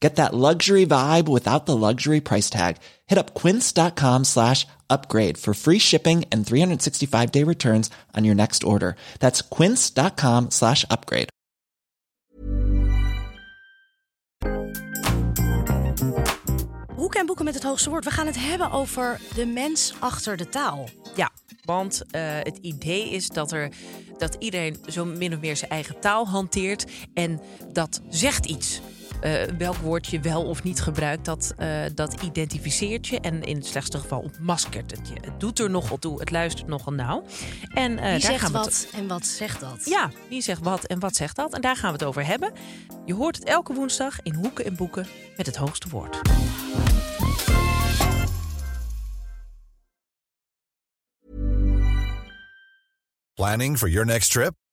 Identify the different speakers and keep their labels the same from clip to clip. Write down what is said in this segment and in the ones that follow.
Speaker 1: Get that luxury vibe without the luxury price tag. Hit up quince.com slash upgrade for free shipping and 365 day returns on your next order. That's quince.com slash upgrade.
Speaker 2: Hoeken en boeken met het hoogste woord. We gaan het hebben over de mens achter de taal.
Speaker 3: Ja, want eh, het idee is dat, er, dat iedereen zo min of meer zijn eigen taal hanteert. En dat zegt iets. Eh, welk woord je wel of niet gebruikt, dat, eh, dat identificeert je. En in het slechtste geval ontmaskert het je. Het doet er nogal toe, het luistert nogal nauw. En, eh,
Speaker 2: Wie
Speaker 3: daar
Speaker 2: zegt
Speaker 3: gaan we het-
Speaker 2: wat en wat zegt dat?
Speaker 3: Ja, wie zegt wat en wat zegt dat? En daar gaan we het over hebben. Je hoort het elke woensdag in Hoeken en Boeken met het hoogste woord.
Speaker 4: Planning for your next trip?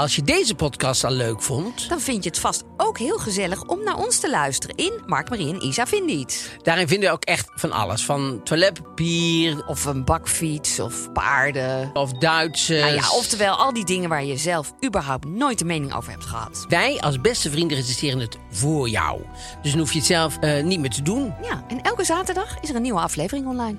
Speaker 5: Als je deze podcast al leuk vond,
Speaker 6: Dan vind je het vast ook heel gezellig om naar ons te luisteren in Mark, Marie en Isa Vinden Iets.
Speaker 5: daarin vinden we ook echt van alles. Van toiletpapier
Speaker 6: Of een bakfiets of paarden.
Speaker 5: of Duitsers.
Speaker 6: Nou ja, oftewel al die dingen waar je zelf überhaupt nooit een mening over hebt gehad.
Speaker 5: Wij als beste vrienden recenseren het voor jou. Dus dan hoef je het zelf eh, niet meer te doen.
Speaker 6: Ja, en elke zaterdag is er een nieuwe aflevering online.